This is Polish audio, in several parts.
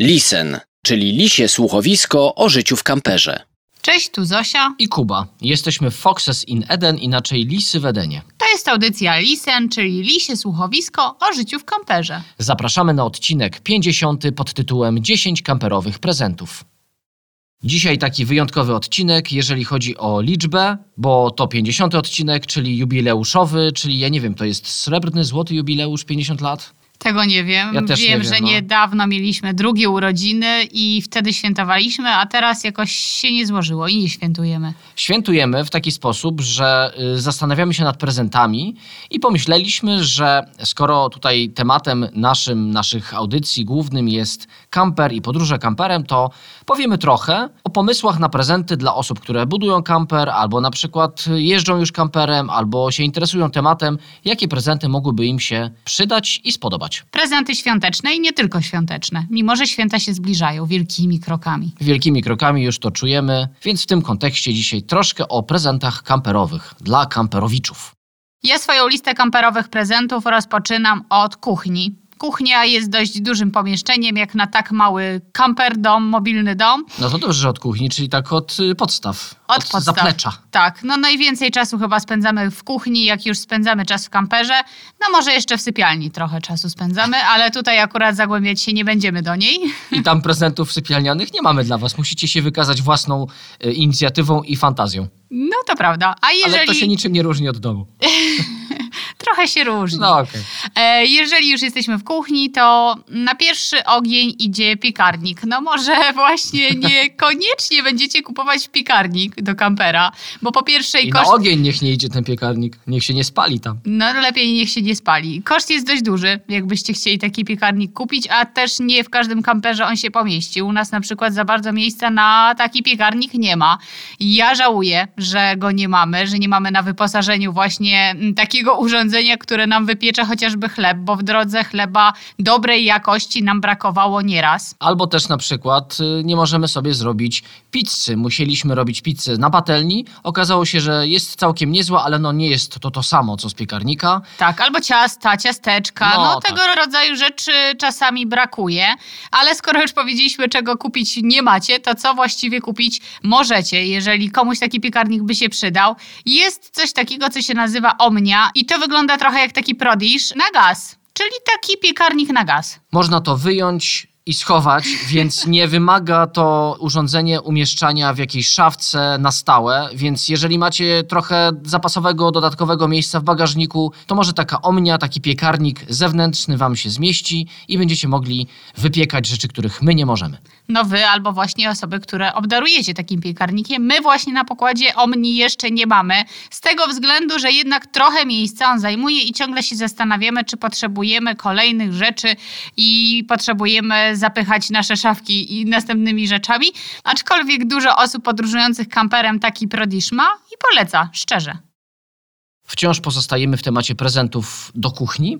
Lisen, czyli lisie słuchowisko o życiu w kamperze. Cześć, tu Zosia. i Kuba. Jesteśmy Foxes in Eden, inaczej Lisy w Edenie. To jest audycja Lisen, czyli lisie słuchowisko o życiu w kamperze. Zapraszamy na odcinek 50 pod tytułem 10 kamperowych prezentów. Dzisiaj taki wyjątkowy odcinek, jeżeli chodzi o liczbę, bo to 50 odcinek, czyli jubileuszowy, czyli ja nie wiem, to jest srebrny, złoty jubileusz 50 lat? Tego nie wiem. Ja też nie wiem, wiem, że no. niedawno mieliśmy drugie urodziny i wtedy świętowaliśmy, a teraz jakoś się nie złożyło i nie świętujemy. Świętujemy w taki sposób, że y, zastanawiamy się nad prezentami i pomyśleliśmy, że skoro tutaj tematem naszym, naszych audycji głównym jest kamper i podróże kamperem, to powiemy trochę o pomysłach na prezenty dla osób, które budują kamper, albo na przykład jeżdżą już kamperem, albo się interesują tematem, jakie prezenty mogłyby im się przydać i spodobać. Prezenty świąteczne i nie tylko świąteczne, mimo że święta się zbliżają wielkimi krokami. Wielkimi krokami już to czujemy, więc w tym kontekście dzisiaj troszkę o prezentach kamperowych dla kamperowiczów. Ja swoją listę kamperowych prezentów rozpoczynam od kuchni. Kuchnia jest dość dużym pomieszczeniem, jak na tak mały kamper, dom, mobilny dom. No to dobrze, że od kuchni, czyli tak od y, podstaw, Od, od podstaw. zaplecza. Tak, no najwięcej czasu chyba spędzamy w kuchni, jak już spędzamy czas w kamperze. No może jeszcze w sypialni trochę czasu spędzamy, ale tutaj akurat zagłębiać się nie będziemy do niej. I tam prezentów sypialnianych nie mamy dla was. Musicie się wykazać własną y, inicjatywą i fantazją. No to prawda. A jeżeli... Ale to się niczym nie różni od domu. Trochę się różni. No okej. E, jeżeli już jesteśmy w kuchni, to na pierwszy ogień idzie piekarnik. No może właśnie niekoniecznie będziecie kupować piekarnik do kampera, bo po pierwsze I koszt... na ogień niech nie idzie ten piekarnik. Niech się nie spali tam. No lepiej niech się nie spali. Koszt jest dość duży, jakbyście chcieli taki piekarnik kupić, a też nie w każdym kamperze on się pomieści. U nas na przykład za bardzo miejsca na taki piekarnik nie ma. Ja żałuję, że go nie mamy, że nie mamy na wyposażeniu właśnie mm, takiego urządzenia, które nam wypiecze chociażby chleb, bo w drodze chleba dobrej jakości nam brakowało nieraz. Albo też na przykład y, nie możemy sobie zrobić pizzy. Musieliśmy robić pizzę na patelni. Okazało się, że jest całkiem niezła, ale no nie jest to to samo, co z piekarnika. Tak, albo ciasta, ciasteczka. No, No, tego rodzaju rzeczy czasami brakuje, ale skoro już powiedzieliśmy, czego kupić nie macie, to co właściwie kupić możecie, jeżeli komuś taki piekarnik by się przydał. Jest coś takiego, co się nazywa Omnia i to wygląda trochę jak taki prodisz na gaz, czyli taki piekarnik na gaz. Można to wyjąć i schować, więc nie wymaga to urządzenie umieszczania w jakiejś szafce na stałe, więc jeżeli macie trochę zapasowego, dodatkowego miejsca w bagażniku, to może taka omnia, taki piekarnik zewnętrzny wam się zmieści i będziecie mogli wypiekać rzeczy, których my nie możemy. No wy albo właśnie osoby, które obdarujecie takim piekarnikiem. My właśnie na pokładzie Omni jeszcze nie mamy. Z tego względu, że jednak trochę miejsca on zajmuje i ciągle się zastanawiamy, czy potrzebujemy kolejnych rzeczy i potrzebujemy zapychać nasze szafki i następnymi rzeczami. Aczkolwiek dużo osób podróżujących kamperem taki prodisz ma i poleca, szczerze. Wciąż pozostajemy w temacie prezentów do kuchni.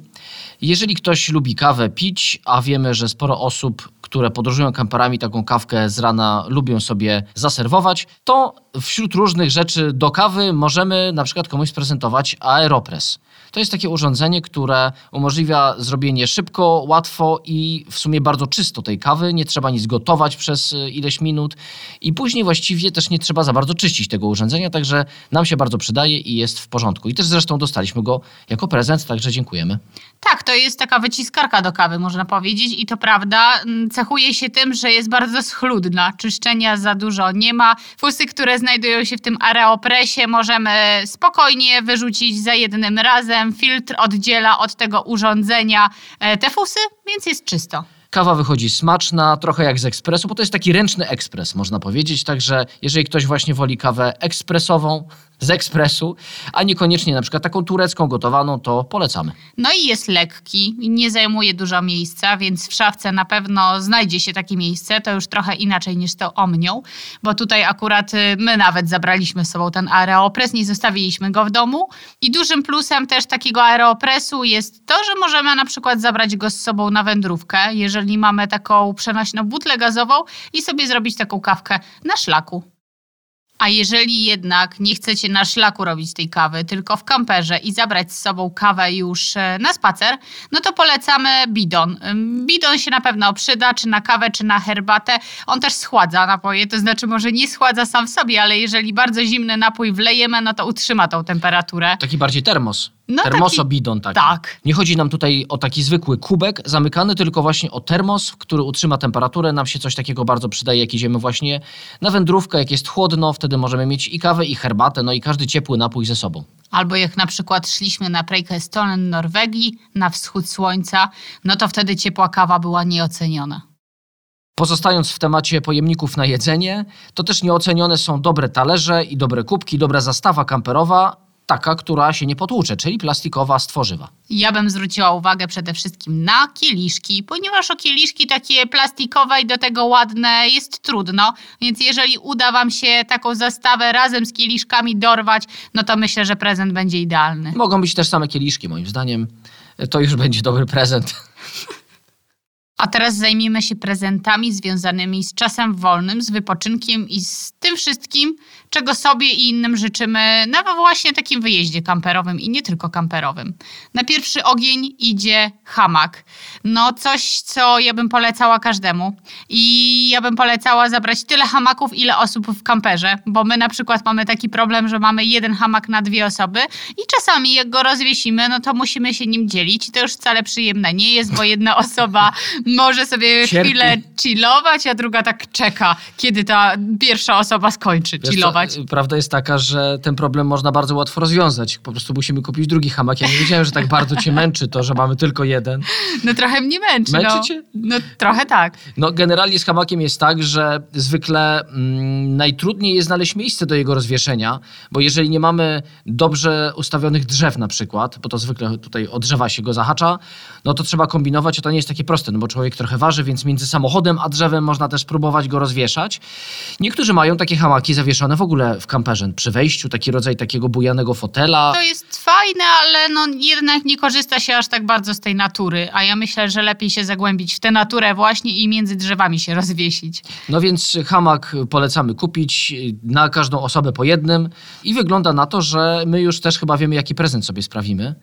Jeżeli ktoś lubi kawę pić, a wiemy, że sporo osób, które podróżują kamperami, taką kawkę z rana lubią sobie zaserwować, to wśród różnych rzeczy do kawy możemy na przykład komuś sprezentować Aeropress. To jest takie urządzenie, które umożliwia zrobienie szybko, łatwo i w sumie bardzo czysto tej kawy. Nie trzeba nic gotować przez y, ileś minut i później właściwie też nie trzeba za bardzo czyścić tego urządzenia, także nam się bardzo przydaje i jest w porządku. I też zresztą dostaliśmy go jako prezent, także dziękujemy. Tak, to jest taka wyciskarka do kawy, można powiedzieć. I to prawda, mm, cechuje się tym, że jest bardzo schludna. Czyszczenia za dużo nie ma. Fusy, które znajdują się w tym aeropresie, możemy spokojnie wyrzucić za jednym razem. Filtr oddziela od tego urządzenia e, te fusy, więc jest czysto. Kawa wychodzi smaczna, trochę jak z ekspresu, bo to jest taki ręczny ekspres, można powiedzieć. Także jeżeli ktoś właśnie woli kawę ekspresową z ekspresu, a niekoniecznie na przykład taką turecką gotowaną, to polecamy. No i jest lekki, nie zajmuje dużo miejsca, więc w szafce na pewno znajdzie się takie miejsce. To już trochę inaczej niż to omnią, bo tutaj akurat y, my nawet zabraliśmy z sobą ten aeropres, nie zostawiliśmy go w domu. I dużym plusem też takiego aeropresu jest to, że możemy na przykład zabrać go z sobą na wędrówkę, jeżeli mamy taką przenośną butlę gazową i sobie zrobić taką kawkę na szlaku. A jeżeli jednak nie chcecie na szlaku robić tej kawy, tylko w kamperze i zabrać z sobą kawę już e, na spacer, no to polecamy bidon. Bidon się na pewno przyda, czy na kawę, czy na herbatę. On też schładza napoje, to znaczy może nie schładza sam w sobie, ale jeżeli bardzo zimny napój wlejemy, no to utrzyma tą temperaturę. Taki bardziej termos. No Termosobidon taki. Tak. Nie chodzi nam tutaj o taki zwykły kubek zamykany, tylko właśnie o termos, który utrzyma temperaturę. Nam się coś takiego bardzo przydaje, jak idziemy właśnie na wędrówkę, jak jest chłodno, wtedy możemy mieć i kawę, i herbatę, no i każdy ciepły napój ze sobą. Albo jak na przykład szliśmy na Preikestolen Norwegii, na wschód słońca, no to wtedy ciepła kawa była nieoceniona. Pozostając w temacie pojemników na jedzenie, to też nieocenione są dobre talerze i dobre kubki, dobra zastawa kamperowa, taka, która się nie potłucze, czyli plastikowa z tworzywa. Ja bym zwróciła uwagę przede wszystkim na kieliszki, ponieważ o kieliszki takie plastikowe i do tego ładne jest trudno, więc jeżeli uda Wam się taką zastawę razem z kieliszkami dorwać, no to myślę, że prezent będzie idealny. Mogą być też same kieliszki, moim zdaniem. To już będzie dobry prezent. A teraz zajmiemy się prezentami związanymi z czasem wolnym, z wypoczynkiem i z tym wszystkim, czego sobie i innym życzymy na właśnie takim wyjeździe kamperowym i nie tylko kamperowym. Na pierwszy ogień idzie hamak. No coś, co ja bym polecała każdemu. I ja bym polecała zabrać tyle hamaków, ile osób w kamperze, bo my na przykład mamy taki problem, że mamy jeden hamak na dwie osoby i czasami jak go rozwiesimy, no to musimy się nim dzielić i to już wcale przyjemne nie jest, bo jedna osoba może sobie Cierpi. chwilę chillować, a druga tak czeka, kiedy ta pierwsza osoba skończy Wiesz co, chillować. Prawda jest taka, że ten problem można bardzo łatwo rozwiązać. Po prostu musimy kupić drugi hamak. Ja nie wiedziałem, że tak bardzo cię męczy to, że mamy tylko jeden. No trochę mnie męczy. Męczy no. cię? No trochę tak. No generalnie z hamakiem jest tak, że zwykle mm, najtrudniej jest znaleźć miejsce do jego rozwieszenia, bo jeżeli nie mamy dobrze ustawionych drzew na przykład, bo to zwykle tutaj o drzewa się go zahacza, no to trzeba kombinować, a to nie jest takie proste, no bo człowiek trochę waży, więc między samochodem a drzewem można też próbować go rozwieszać. Niektórzy mają takie hamaki zawieszone w ogóle w kamperze, przy wejściu, taki rodzaj takiego bujanego fotela. To jest fajne, ale no jednak nie korzysta się aż tak bardzo z tej natury, a ja myślę, że lepiej się zagłębić w tę naturę właśnie i między drzewami się rozwiesić. No więc hamak polecamy kupić na każdą osobę po jednym i wygląda na to, że my już też chyba wiemy, jaki prezent sobie sprawimy.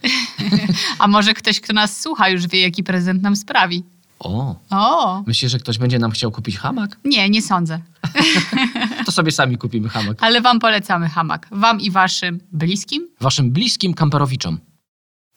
A może ktoś, kto nas słucha, już wie, jaki prezent nam sprawi. O, O! myślisz, że ktoś będzie nam chciał kupić hamak? Nie, nie sądzę. To sobie sami kupimy hamak. Ale wam polecamy hamak. Wam i waszym bliskim. Waszym bliskim kamperowiczom.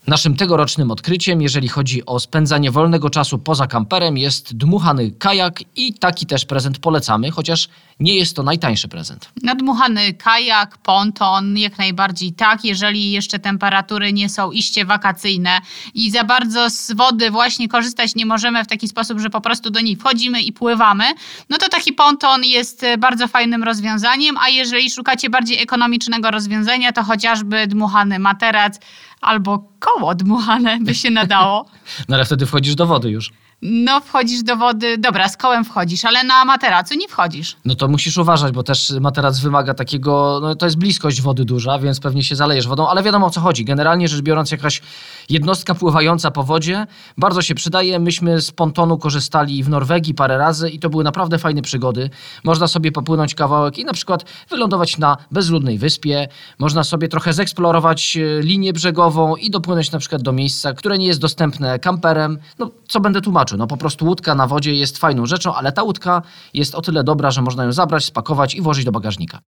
Naszym tegorocznym odkryciem, jeżeli chodzi o spędzanie wolnego czasu poza kamperem, jest dmuchany kajak i taki też prezent polecamy, chociaż nie jest to najtańszy prezent. Nadmuchany kajak, ponton, jak najbardziej tak, jeżeli jeszcze temperatury nie są iście wakacyjne i za bardzo z wody właśnie korzystać nie możemy w taki sposób, że po prostu do niej wchodzimy i pływamy, no to taki ponton jest e, bardzo fajnym rozwiązaniem, a jeżeli szukacie bardziej ekonomicznego rozwiązania, to chociażby dmuchany materac albo koło dmuchane by się nadało. No ale wtedy wchodzisz do wody już. No wchodzisz do wody, dobra, z kołem wchodzisz, ale na materacu nie wchodzisz. No to musisz uważać, bo też materac wymaga takiego, no to jest bliskość wody duża, więc pewnie się zalejesz wodą, ale wiadomo o co chodzi. Generalnie rzecz biorąc, jakaś jednostka pływająca po wodzie bardzo się przydaje. Myśmy z pontonu korzystali w Norwegii parę razy i to były naprawdę fajne przygody. Można sobie popłynąć kawałek i na przykład wylądować na bezludnej wyspie. Można sobie trochę zeksplorować e, linię brzegową i dopłynąć na przykład do miejsca, które nie jest dostępne kamperem. No, co będę tłumaczył? No po prostu łódka na wodzie jest fajną rzeczą, ale ta łódka jest o tyle dobra, że można ją zabrać, spakować i włożyć do bagażnika.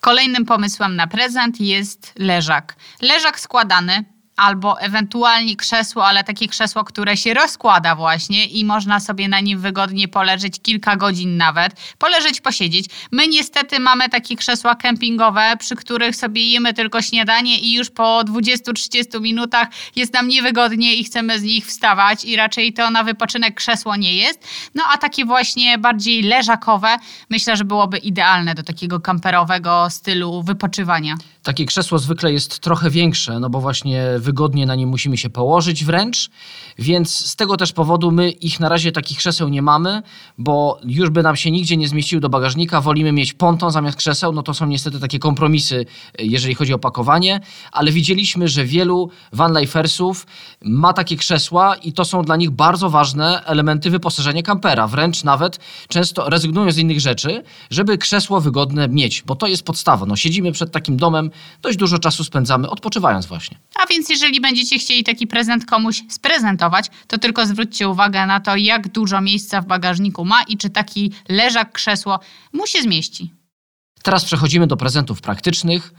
Kolejnym pomysłem na prezent jest leżak. Leżak składany albo ewentualnie krzesło, ale takie krzesło, które się rozkłada właśnie i można sobie na nim wygodnie poleżeć kilka godzin nawet, poleżeć, posiedzieć. My niestety mamy takie krzesła kempingowe, przy których sobie jemy tylko śniadanie i już po 20-30 minutach jest nam niewygodnie i chcemy z nich wstawać i raczej to na wypoczynek krzesło nie jest. No a takie właśnie bardziej leżakowe myślę, że byłoby idealne do takiego kamperowego stylu wypoczywania. Takie krzesło zwykle jest trochę większe, no bo właśnie wygodnie na nim musimy się położyć wręcz, więc z tego też powodu my ich na razie takich krzeseł nie mamy, bo już by nam się nigdzie nie zmieścił do bagażnika, wolimy mieć ponton zamiast krzeseł, no to są niestety takie kompromisy, jeżeli chodzi o pakowanie, ale widzieliśmy, że wielu vanlifersów ma takie krzesła i to są dla nich bardzo ważne elementy wyposażenia kampera, wręcz nawet często rezygnują z innych rzeczy, żeby krzesło wygodne mieć, bo to jest podstawa. No, siedzimy przed takim domem, dość dużo czasu spędzamy odpoczywając właśnie. A więc jeżeli będziecie chcieli taki prezent komuś sprezentować, to tylko zwróćcie uwagę na to, jak dużo miejsca w bagażniku ma i czy taki leżak, krzesło mu się zmieści. Teraz przechodzimy do prezentów praktycznych,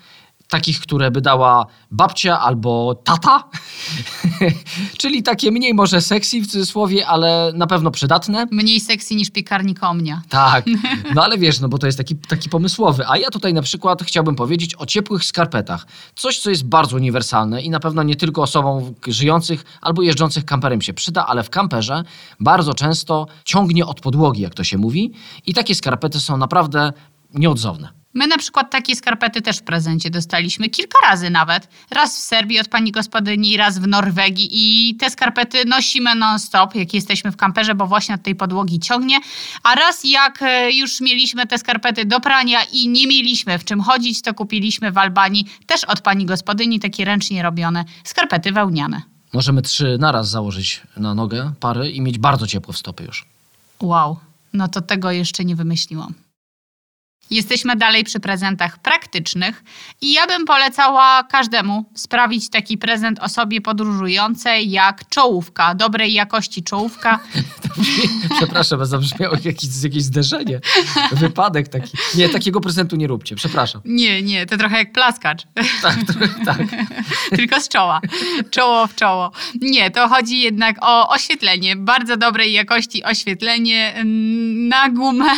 takich, które by dała babcia albo tata, czyli takie mniej może sexy w cudzysłowie, ale na pewno przydatne. Mniej sexy niż piekarnik Omnia. Tak, no ale wiesz, no bo to jest taki, taki pomysłowy. A ja tutaj na przykład chciałbym powiedzieć o ciepłych skarpetach. Coś, co jest bardzo uniwersalne i na pewno nie tylko osobom żyjących albo jeżdżących kamperem się przyda, ale w kamperze bardzo często ciągnie od podłogi, jak to się mówi. I takie skarpety są naprawdę nieodzowne. My na przykład takie skarpety też w prezencie dostaliśmy kilka razy nawet. Raz w Serbii od pani gospodyni, raz w Norwegii i te skarpety nosimy non-stop, jak jesteśmy w kamperze, bo właśnie od tej podłogi ciągnie. A raz jak e, już mieliśmy te skarpety do prania i nie mieliśmy w czym chodzić, to kupiliśmy w Albanii też od pani gospodyni takie ręcznie robione skarpety wełniane. Możemy trzy naraz założyć na nogę pary i mieć bardzo ciepłe w stopy już. Wow, no to tego jeszcze nie wymyśliłam. Jesteśmy dalej przy prezentach praktycznych i ja bym polecała każdemu sprawić taki prezent osobie podróżującej jak czołówka, dobrej jakości czołówka. Przepraszam, zabrzmiało jakieś, jakieś zderzenie, wypadek taki. Nie, takiego prezentu nie róbcie, przepraszam. Nie, nie, to trochę jak plaskacz, Tak, tak. tylko z czoła. Czoło w czoło. Nie, to chodzi jednak o oświetlenie, bardzo dobrej jakości oświetlenie mm, na gumę.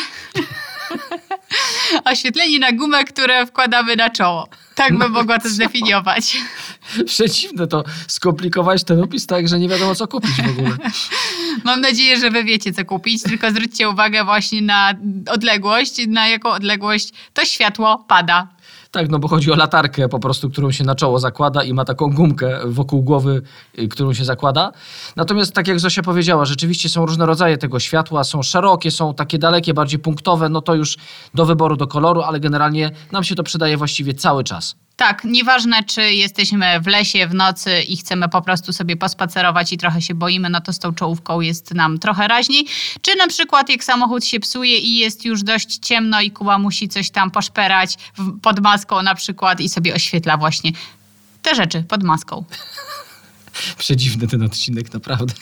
Oświetlenie na gumę, które wkładamy na czoło. Tak bym mogła to zdefiniować. Przeciwne to skomplikować ten opis tak, że nie wiadomo co kupić w ogóle. Mam nadzieję, że wy wiecie, co kupić, tylko zwróćcie uwagę właśnie na odległość, na jaką odległość to światło pada. Tak, no bo chodzi o latarkę po prostu, którą się na czoło zakłada i ma taką gumkę wokół głowy, y, którą się zakłada. Natomiast tak jak Zosia powiedziała, rzeczywiście są różne rodzaje tego światła, są szerokie, są takie dalekie, bardziej punktowe, no to już do wyboru, do koloru, ale generalnie nam się to przydaje właściwie cały czas. Tak, nieważne czy jesteśmy w lesie w nocy i chcemy po prostu sobie pospacerować i trochę się boimy, no to z tą czołówką jest nam trochę raźniej. Czy na przykład jak samochód się psuje i jest już dość ciemno i Kuba musi coś tam poszperać w- pod maską na przykład i sobie oświetla właśnie te rzeczy pod maską. Przedziwny ten odcinek, naprawdę.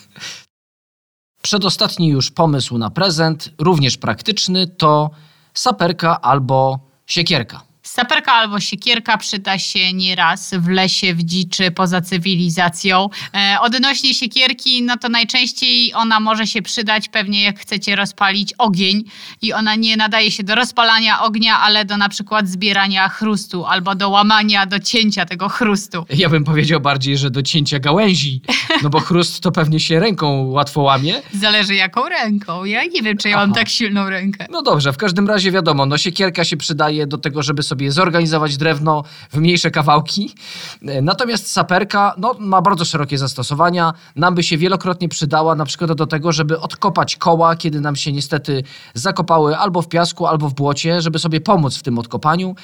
Przedostatni już pomysł na prezent, również praktyczny, to saperka albo siekierka. Saperka albo siekierka przyda się nieraz w lesie, w dziczy, poza cywilizacją. E, odnośnie siekierki, no to najczęściej ona może się przydać pewnie jak chcecie rozpalić ogień i ona nie nadaje się do rozpalania ognia, ale do na przykład zbierania chrustu albo do łamania, do cięcia tego chrustu. Ja bym powiedział bardziej, że do cięcia gałęzi, no bo chrust to pewnie się ręką łatwo łamie. Zależy jaką ręką. Ja nie wiem, czy ja mam Aha. tak silną rękę. No dobrze, w każdym razie wiadomo, no siekierka się przydaje do tego, żeby sobie zorganizować drewno w mniejsze kawałki. E, Natomiast saperka no, ma bardzo szerokie zastosowania. Nam by się wielokrotnie przydała na przykład do tego, żeby odkopać koła, kiedy nam się niestety zakopały albo w piasku, albo w błocie, żeby sobie pomóc w tym odkopaniu,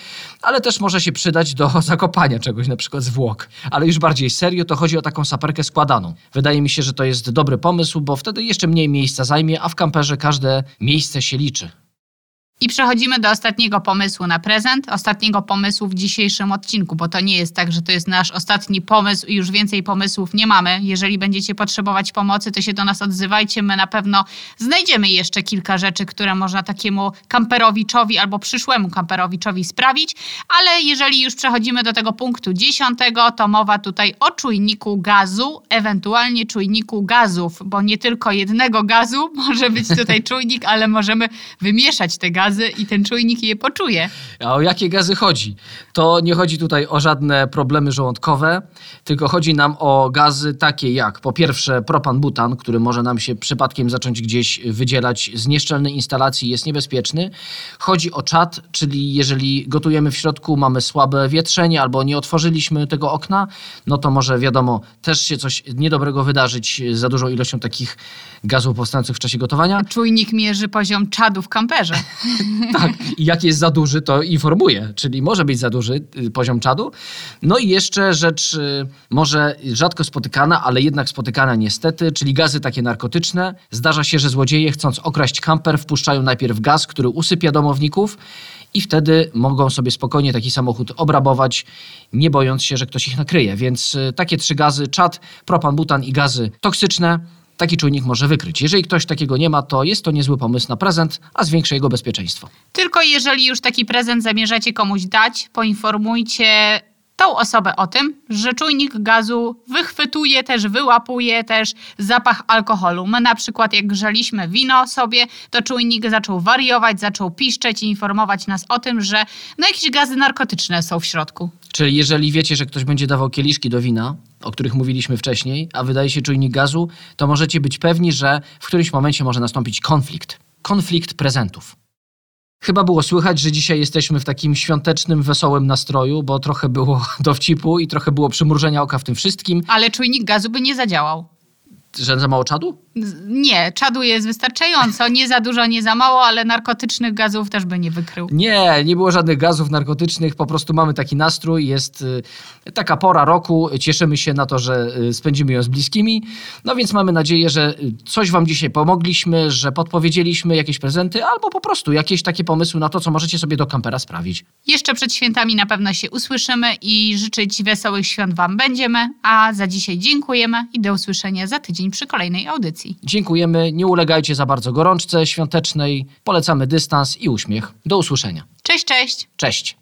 ale też może się przydać do zakopania czegoś, na przykład zwłok. Ale już bardziej serio, to chodzi o taką saperkę składaną. Wydaje mi się, że to jest dobry pomysł, bo wtedy jeszcze mniej miejsca zajmie, a w kamperze każde miejsce się liczy. I przechodzimy do ostatniego pomysłu na prezent, ostatniego pomysłu w dzisiejszym odcinku, bo to nie jest tak, że to jest nasz ostatni pomysł i już więcej pomysłów nie mamy. Jeżeli będziecie potrzebować pomocy, to się do nas odzywajcie. My na pewno znajdziemy jeszcze kilka rzeczy, które można takiemu kamperowiczowi albo przyszłemu kamperowiczowi sprawić, ale jeżeli już przechodzimy do tego punktu dziesiątego, to mowa tutaj o czujniku gazu, ewentualnie czujniku gazów, bo nie tylko jednego gazu może być tutaj czujnik, ale możemy wymieszać te gazy gazy i ten czujnik je poczuje. A o jakie gazy chodzi? To nie chodzi tutaj o żadne problemy żołądkowe, tylko chodzi nam o gazy takie jak po pierwsze propan-butan, który może nam się przypadkiem zacząć gdzieś wydzielać z nieszczelnej instalacji, jest niebezpieczny. Chodzi o czad, czyli jeżeli gotujemy w środku, mamy słabe wietrzenie albo nie otworzyliśmy tego okna, no to może wiadomo, też się coś niedobrego wydarzyć za dużą ilością takich gazów powstających w czasie gotowania. Czujnik mierzy poziom czadu w kamperze. Tak, i jak jest za duży, to informuje, czyli może być za duży y, poziom czadu. No i jeszcze rzecz y, może rzadko spotykana, ale jednak spotykana niestety, czyli gazy takie narkotyczne. Zdarza się, że złodzieje chcąc okraść kamper wpuszczają najpierw gaz, który usypia domowników i wtedy mogą sobie spokojnie taki samochód obrabować, nie bojąc się, że ktoś ich nakryje. Więc y, takie trzy gazy, czad, propan, butan i gazy toksyczne, taki czujnik może wykryć. Jeżeli ktoś takiego nie ma, to jest to niezły pomysł na prezent, a zwiększy jego bezpieczeństwo. Tylko jeżeli już taki prezent zamierzacie komuś dać, poinformujcie tą osobę o tym, że czujnik gazu wychwytuje też, wyłapuje też zapach alkoholu. My na przykład jak grzaliśmy wino sobie, to czujnik zaczął wariować, zaczął piszczeć i informować nas o tym, że no jakieś gazy narkotyczne są w środku. Czyli jeżeli wiecie, że ktoś będzie dawał kieliszki do wina, o których mówiliśmy wcześniej, a wydaje się czujnik gazu, to możecie być pewni, że w którymś momencie może nastąpić konflikt. Konflikt prezentów. Chyba było słychać, że dzisiaj jesteśmy w takim świątecznym, wesołym nastroju, bo trochę było dowcipu i trochę było przymrużenia oka w tym wszystkim. Ale czujnik gazu by nie zadziałał. Że za mało czadu? Nie, czadu jest wystarczająco, nie za dużo, nie za mało, ale narkotycznych gazów też by nie wykrył. Nie, nie było żadnych gazów narkotycznych, po prostu mamy taki nastrój, jest y, taka pora roku, cieszymy się na to, że y, spędzimy ją z bliskimi, no więc mamy nadzieję, że y, coś Wam dzisiaj pomogliśmy, że podpowiedzieliśmy jakieś prezenty, albo po prostu jakieś takie pomysły na to, co możecie sobie do kampera sprawić. Jeszcze przed świętami na pewno się usłyszymy i życzyć wesołych świąt Wam będziemy, a za dzisiaj dziękujemy i do usłyszenia za tydzień przy kolejnej audycji. Dziękujemy, nie ulegajcie za bardzo gorączce świątecznej, polecamy dystans i uśmiech. Do usłyszenia. Cześć, cześć! Cześć!